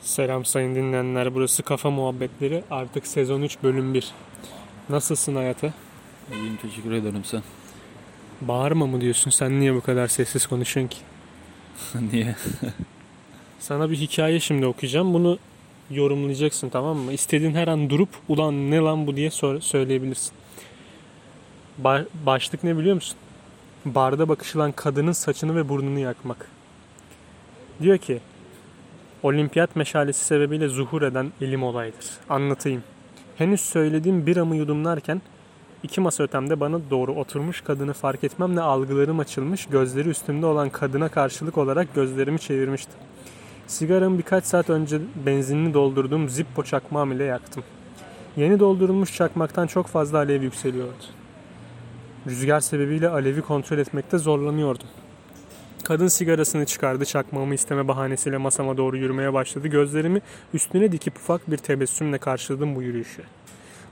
Selam sayın dinleyenler. Burası Kafa Muhabbetleri. Artık sezon 3 bölüm 1. Nasılsın hayata? İyiyim teşekkür ederim sen. Bağırma mı diyorsun? Sen niye bu kadar sessiz konuşuyorsun ki? Niye? Sana bir hikaye şimdi okuyacağım. Bunu yorumlayacaksın tamam mı? İstediğin her an durup ulan ne lan bu diye sor- söyleyebilirsin. Ba- başlık ne biliyor musun? Barda bakışılan kadının saçını ve burnunu yakmak. Diyor ki Olimpiyat meşalesi sebebiyle zuhur eden elim olaydır. Anlatayım. Henüz söylediğim biramı yudumlarken iki masa ötemde bana doğru oturmuş kadını fark etmemle algılarım açılmış, gözleri üstümde olan kadına karşılık olarak gözlerimi çevirmiştim. Sigaramı birkaç saat önce benzinini doldurduğum Zippo çakmağım ile yaktım. Yeni doldurulmuş çakmaktan çok fazla alev yükseliyordu. Rüzgar sebebiyle alevi kontrol etmekte zorlanıyordum. Kadın sigarasını çıkardı, çakmağımı isteme bahanesiyle masama doğru yürümeye başladı. Gözlerimi üstüne dikip ufak bir tebessümle karşıladım bu yürüyüşü.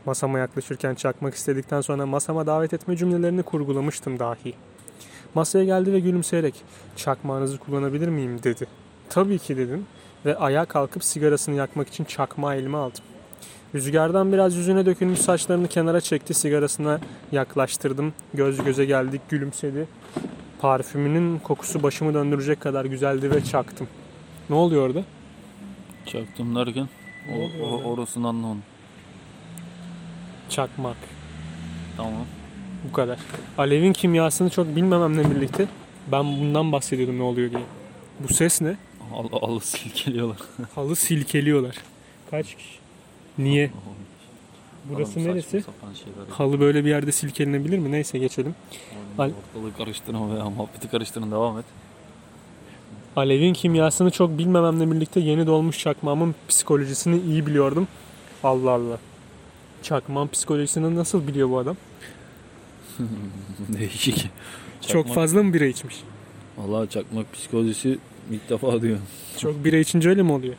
Masama yaklaşırken çakmak istedikten sonra masama davet etme cümlelerini kurgulamıştım dahi. Masaya geldi ve gülümseyerek çakmağınızı kullanabilir miyim dedi. Tabii ki dedim ve ayağa kalkıp sigarasını yakmak için çakmağı elime aldım. Rüzgardan biraz yüzüne dökülmüş saçlarını kenara çekti, sigarasına yaklaştırdım. Göz göze geldik, gülümsedi. Parfümünün kokusu başımı döndürecek kadar güzeldi ve çaktım. Ne oluyor orada? Çaktım derken o, o, orasını anlamadım. Çakmak. Tamam. Bu kadar. Alevin kimyasını çok bilmememle birlikte ben bundan bahsediyordum ne oluyor diye. Bu ses ne? Al, alı silkeliyorlar. Halı silkeliyorlar. Kaç kişi? Niye? Burası Oğlum neresi? Halı böyle bir yerde silkelenebilir mi? Neyse geçelim. Al- Ortalığı karıştırma veya muhabbeti karıştırın devam et. Alevin kimyasını çok bilmememle birlikte yeni dolmuş çakmağımın psikolojisini iyi biliyordum. Allah Allah. Çakmağın psikolojisini nasıl biliyor bu adam? Değişik. Çok fazla mı bira içmiş? Valla çakmak psikolojisi ilk defa diyor. Çok bira içince öyle mi oluyor?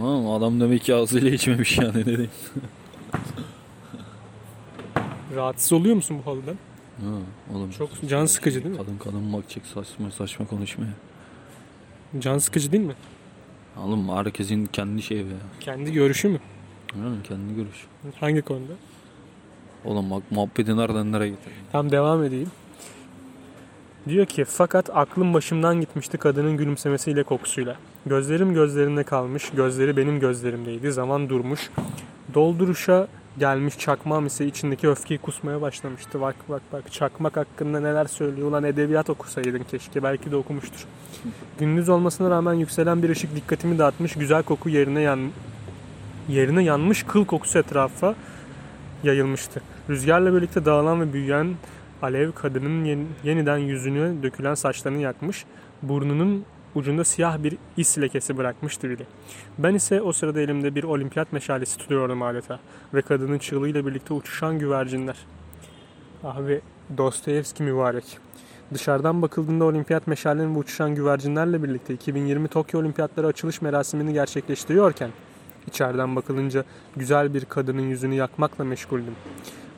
Ama adam demek ki ağzıyla içmemiş yani ne diyeyim. Rahatsız oluyor musun bu halıdan? Ha, oğlum. Çok can sıkıcı değil mi? Kadın kadın bakacak saçma saçma konuşmaya. Can sıkıcı değil mi? Oğlum herkesin kendi şeyi be. Kendi görüşü mü? Yani kendi görüş. Hangi konuda? Oğlum bak muhabbeti nereden nereye getirdin? Tam devam edeyim. Diyor ki fakat aklım başımdan gitmişti kadının gülümsemesiyle kokusuyla. Gözlerim gözlerinde kalmış, gözleri benim gözlerimdeydi. Zaman durmuş. Dolduruşa gelmiş çakmağım ise içindeki öfkeyi kusmaya başlamıştı. Bak bak bak çakmak hakkında neler söylüyor. Ulan edebiyat okusaydın keşke. Belki de okumuştur. Gündüz olmasına rağmen yükselen bir ışık dikkatimi dağıtmış. Güzel koku yerine yan yerine yanmış kıl kokusu etrafa yayılmıştı. Rüzgarla birlikte dağılan ve büyüyen alev kadının yen- yeniden yüzünü dökülen saçlarını yakmış. Burnunun ucunda siyah bir is lekesi bırakmıştı bile. Ben ise o sırada elimde bir olimpiyat meşalesi tutuyordum adeta. Ve kadının çığlığıyla birlikte uçuşan güvercinler. Abi Dostoyevski mübarek. Dışarıdan bakıldığında olimpiyat meşalenin ve uçuşan güvercinlerle birlikte 2020 Tokyo Olimpiyatları açılış merasimini gerçekleştiriyorken içeriden bakılınca güzel bir kadının yüzünü yakmakla meşguldüm.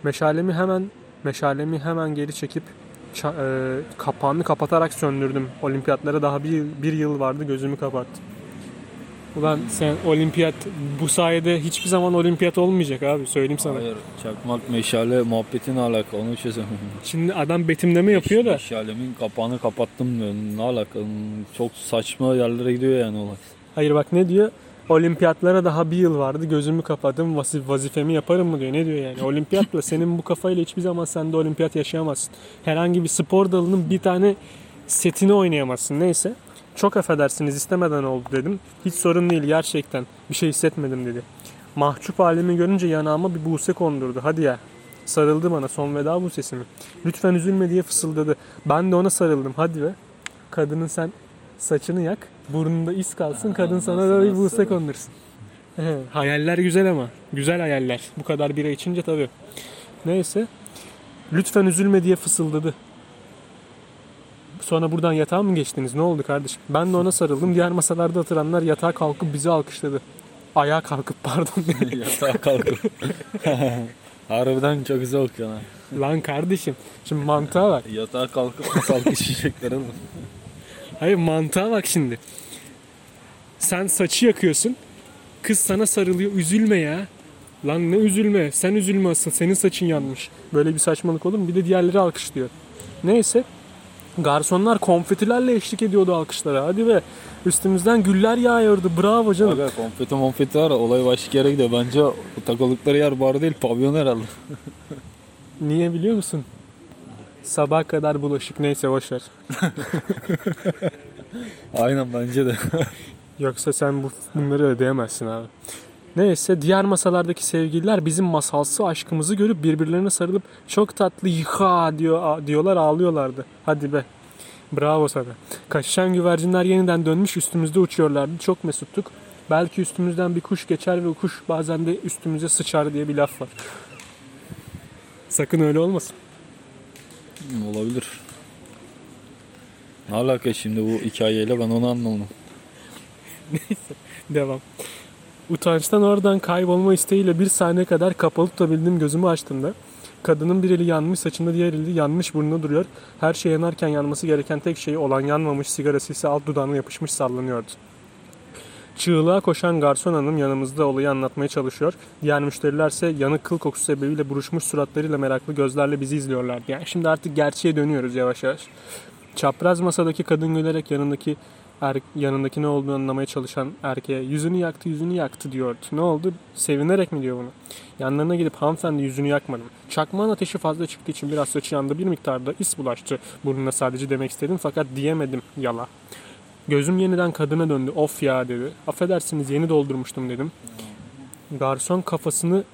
Meşalemi hemen meşalemi hemen geri çekip ça- e, kapağını kapatarak söndürdüm. Olimpiyatlara daha bir, bir yıl vardı gözümü kapattım. Ulan sen olimpiyat bu sayede hiçbir zaman olimpiyat olmayacak abi söyleyeyim sana. Hayır çakmak meşale muhabbetin alaka onu çözemem. Şimdi adam betimleme yapıyor da Meşalemin kapağını kapattım diyor. Ne alaka? Çok saçma yerlere gidiyor yani olay. hayır bak ne diyor? Olimpiyatlara daha bir yıl vardı gözümü kapadım vazifemi yaparım mı diyor. Ne diyor yani? Olimpiyatla senin bu kafayla hiçbir zaman sen de olimpiyat yaşayamazsın. Herhangi bir spor dalının bir tane setini oynayamazsın. Neyse. Çok affedersiniz istemeden oldu dedim. Hiç sorun değil gerçekten. Bir şey hissetmedim dedi. Mahcup halimi görünce yanağıma bir buse kondurdu. Hadi ya. Sarıldı bana son veda busesi mi? Lütfen üzülme diye fısıldadı. Ben de ona sarıldım. Hadi be. Kadının sen saçını yak. Burnunda iz kalsın. Kadın sana da bir buse kondursun. Hayaller güzel ama. Güzel hayaller. Bu kadar bira içince tabii. Neyse. Lütfen üzülme diye fısıldadı. Sonra buradan yatağa mı geçtiniz? Ne oldu kardeşim? Ben de ona sarıldım. Diğer masalarda oturanlar yatağa kalkıp bizi alkışladı. Ayağa kalkıp pardon. Yatağa kalkıp. Harbiden çok güzel okuyor ha. Lan kardeşim. Şimdi mantığa bak. Yatağa kalkıp nasıl alkışlayacaklar oğlum. Hayır mantığa bak şimdi. Sen saçı yakıyorsun. Kız sana sarılıyor. Üzülme ya. Lan ne üzülme. Sen üzülme asıl. Senin saçın yanmış. Böyle bir saçmalık olur mu? Bir de diğerleri alkışlıyor. Neyse. Garsonlar konfetilerle eşlik ediyordu alkışlara. Hadi be. Üstümüzden güller yağıyordu. Bravo canım. Aga konfeti monfeti var olay başka yere gidiyor. Bence takıldıkları yer bar değil pavyon herhalde. Niye biliyor musun? Sabah kadar bulaşık neyse boşver. Aynen bence de. Yoksa sen bu bunları ödeyemezsin abi. Neyse diğer masalardaki sevgililer bizim masalsı aşkımızı görüp birbirlerine sarılıp çok tatlı yıka diyor, diyorlar ağlıyorlardı. Hadi be. Bravo sana. Kaçışan güvercinler yeniden dönmüş üstümüzde uçuyorlardı. Çok mesuttuk. Belki üstümüzden bir kuş geçer ve kuş bazen de üstümüze sıçar diye bir laf var. Sakın öyle olmasın. Olabilir. Ne alaka şimdi bu hikayeyle ben onu anlamadım. Devam. Utançtan oradan kaybolma isteğiyle bir saniye kadar kapalı tutabildiğim gözümü açtığımda kadının bir eli yanmış saçında diğer eli yanmış burnuna duruyor. Her şey yanarken yanması gereken tek şey olan yanmamış sigarası ise alt dudağına yapışmış sallanıyordu. Çığlığa koşan garson hanım yanımızda olayı anlatmaya çalışıyor. Diğer müşterilerse yanık kıl kokusu sebebiyle buruşmuş suratlarıyla meraklı gözlerle bizi izliyorlardı. Yani şimdi artık gerçeğe dönüyoruz yavaş yavaş. Çapraz masadaki kadın gülerek yanındaki er, yanındaki ne olduğunu anlamaya çalışan erkeğe yüzünü yaktı yüzünü yaktı diyordu. Ne oldu? Sevinerek mi diyor bunu? Yanlarına gidip hanımefendi yüzünü yakmadım. Çakmağın ateşi fazla çıktığı için biraz saçı yandı bir miktarda is bulaştı. Burnuna sadece demek istedim fakat diyemedim yala. Gözüm yeniden kadına döndü. Of ya dedi. Affedersiniz yeni doldurmuştum dedim. Garson kafasını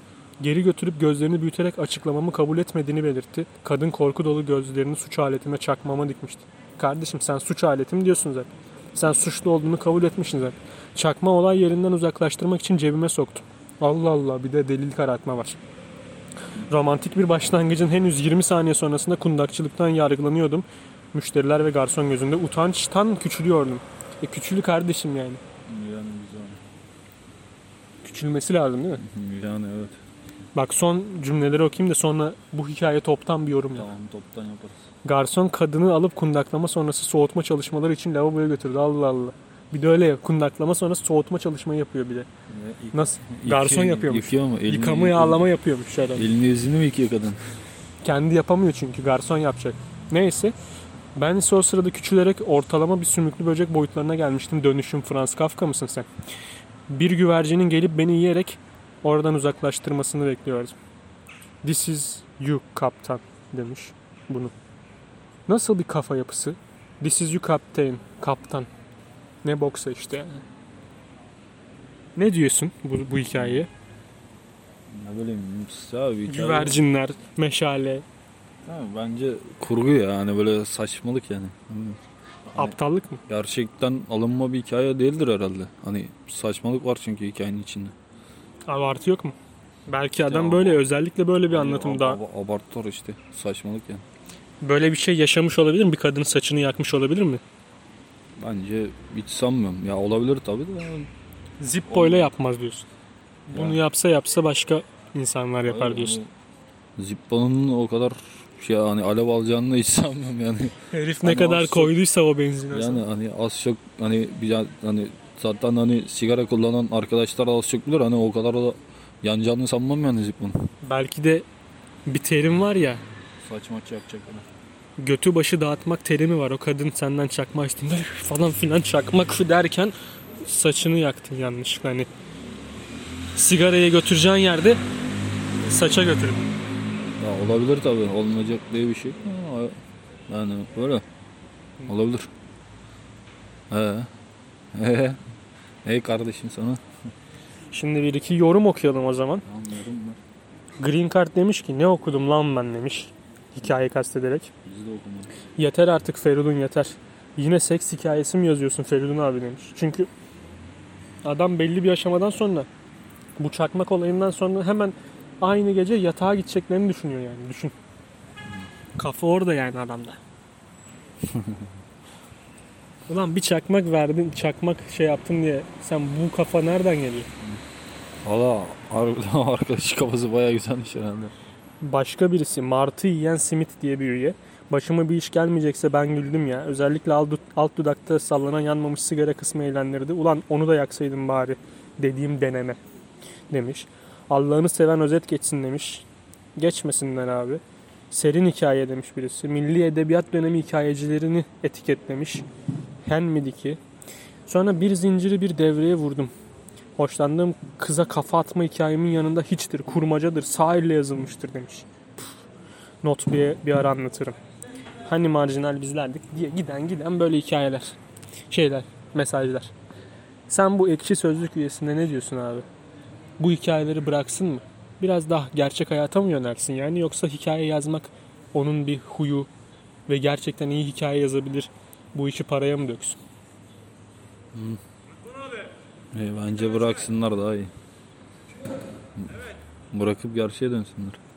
geri götürüp gözlerini büyüterek açıklamamı kabul etmediğini belirtti. Kadın korku dolu gözlerini suç aletime çakmama dikmişti. Kardeşim sen suç aletim diyorsun zaten. Sen suçlu olduğunu kabul etmişsin zaten. Çakma olay yerinden uzaklaştırmak için cebime soktum. Allah Allah bir de delil karartma var. Romantik bir başlangıcın henüz 20 saniye sonrasında kundakçılıktan yargılanıyordum. Müşteriler ve garson gözünde utançtan küçülüyordum. E küçülü kardeşim yani. Yani güzel. Küçülmesi lazım değil mi? Yani evet. Bak son cümleleri okuyayım da sonra bu hikaye toptan bir yorum yap. Tamam toptan yaparız. Garson kadını alıp kundaklama sonrası soğutma çalışmaları için lavaboya götürdü. Allah Allah. Bir de öyle ya kundaklama sonrası soğutma çalışmayı yapıyor bir de. Nasıl? Garson yapıyormuş. Yıkıyor mu? Elini, Yıkama yağlama yapıyormuş herhalde. Elini yüzünü mü yıkıyor kadın? Kendi yapamıyor çünkü garson yapacak. Neyse. Ben ise o sırada küçülerek ortalama bir sümüklü böcek boyutlarına gelmiştim. Dönüşüm Franz Kafka mısın sen? Bir güvercinin gelip beni yiyerek oradan uzaklaştırmasını bekliyordum. This is you kaptan demiş bunu. Nasıl bir kafa yapısı? This is you captain. Kaptan. Ne boksa işte yani. Ne diyorsun bu, bu hikayeye? Ne bileyim. Güvercinler, meşale, Ha, bence kurgu ya hani böyle saçmalık yani. Hani aptallık mı? Gerçekten alınma bir hikaye değildir herhalde. Hani saçmalık var çünkü hikayenin içinde. Abartı yok mu? Belki adam Ya, böyle özellikle böyle bir Hani anlatımda ab- ab- abartıyor işte. Saçmalık yani. böyle bir şey yaşamış olabilir mi? Bir kadının saçını yakmış olabilir mi? Bence hiç sanmıyorum. Ya olabilir tabii de. yani. Zippo ile yapmaz diyorsun. Bunu Yani. yapsa yapsa başka insanlar yapar diyorsun. hani Zippa'nın o kadar şey hani alev alacağını hiç sanmıyorum yani. Herif ne Hani kadar koyduysa o benzin. Yani hani az çok hani bir hani zaten hani sigara kullanan arkadaşlar az çok bilir hani o kadar da yanacağını sanmam yani Zippa'nın. Belki de bir terim var ya Saç maç yapacak götü başı dağıtmak terimi var. O kadın senden çakma üstünde falan filan çakmak derken saçını yaktın yanlışlıkla. Hani sigarayı götüreceğin yerde saça götürün. Ya olabilir tabii. Olmayacak diye bir şey. Ama yani böyle. Olabilir. He. He. Hey kardeşim sana. Şimdi bir iki yorum okuyalım o zaman. Anlıyorum ben. Green Card demiş ki ne okudum lan ben demiş. Hikaye kastederek. Biz de okumadık. Yeter artık Feridun yeter. Yine seks hikayesi mi yazıyorsun Feridun abi demiş. Çünkü adam belli bir aşamadan sonra bu çakmak olayından sonra hemen aynı gece yatağa gideceklerini düşünüyor yani. Düşün. Kafa orada yani adamda. Ulan bir çakmak verdin, çakmak şey yaptın diye sen bu kafa nereden geliyor? Valla harbiden arkadaş kafası bayağı güzelmiş herhalde. Başka birisi Martı yiyen simit diye bir üye. Başıma bir iş gelmeyecekse ben güldüm ya. Özellikle alt, alt dudakta sallanan yanmamış sigara kısmı eğlendirdi. Ulan onu da yaksaydım bari dediğim deneme demiş. Allah'ını seven özet geçsin demiş. Geçmesinler abi. Serin hikaye demiş birisi. Milli Edebiyat dönemi hikayecilerini etiketlemiş. Henmedi ki. Sonra bir zinciri bir devreye vurdum. Hoşlandığım kıza kafa atma hikayemin yanında hiçtir, kurmacadır, sağ yazılmıştır demiş. Püf. Not bir, bir ara anlatırım. Hani marjinal bizlerdik diye giden giden böyle hikayeler. Şeyler, mesajlar. Sen bu ekşi sözlük üyesinde ne diyorsun abi? Bu hikayeleri bıraksın mı? Biraz daha gerçek hayata mı yönelsin yani yoksa hikaye yazmak onun bir huyu ve gerçekten iyi hikaye yazabilir bu işi paraya mı döksün? E, bence bıraksınlar daha iyi. Bırakıp gerçeğe dönsünler.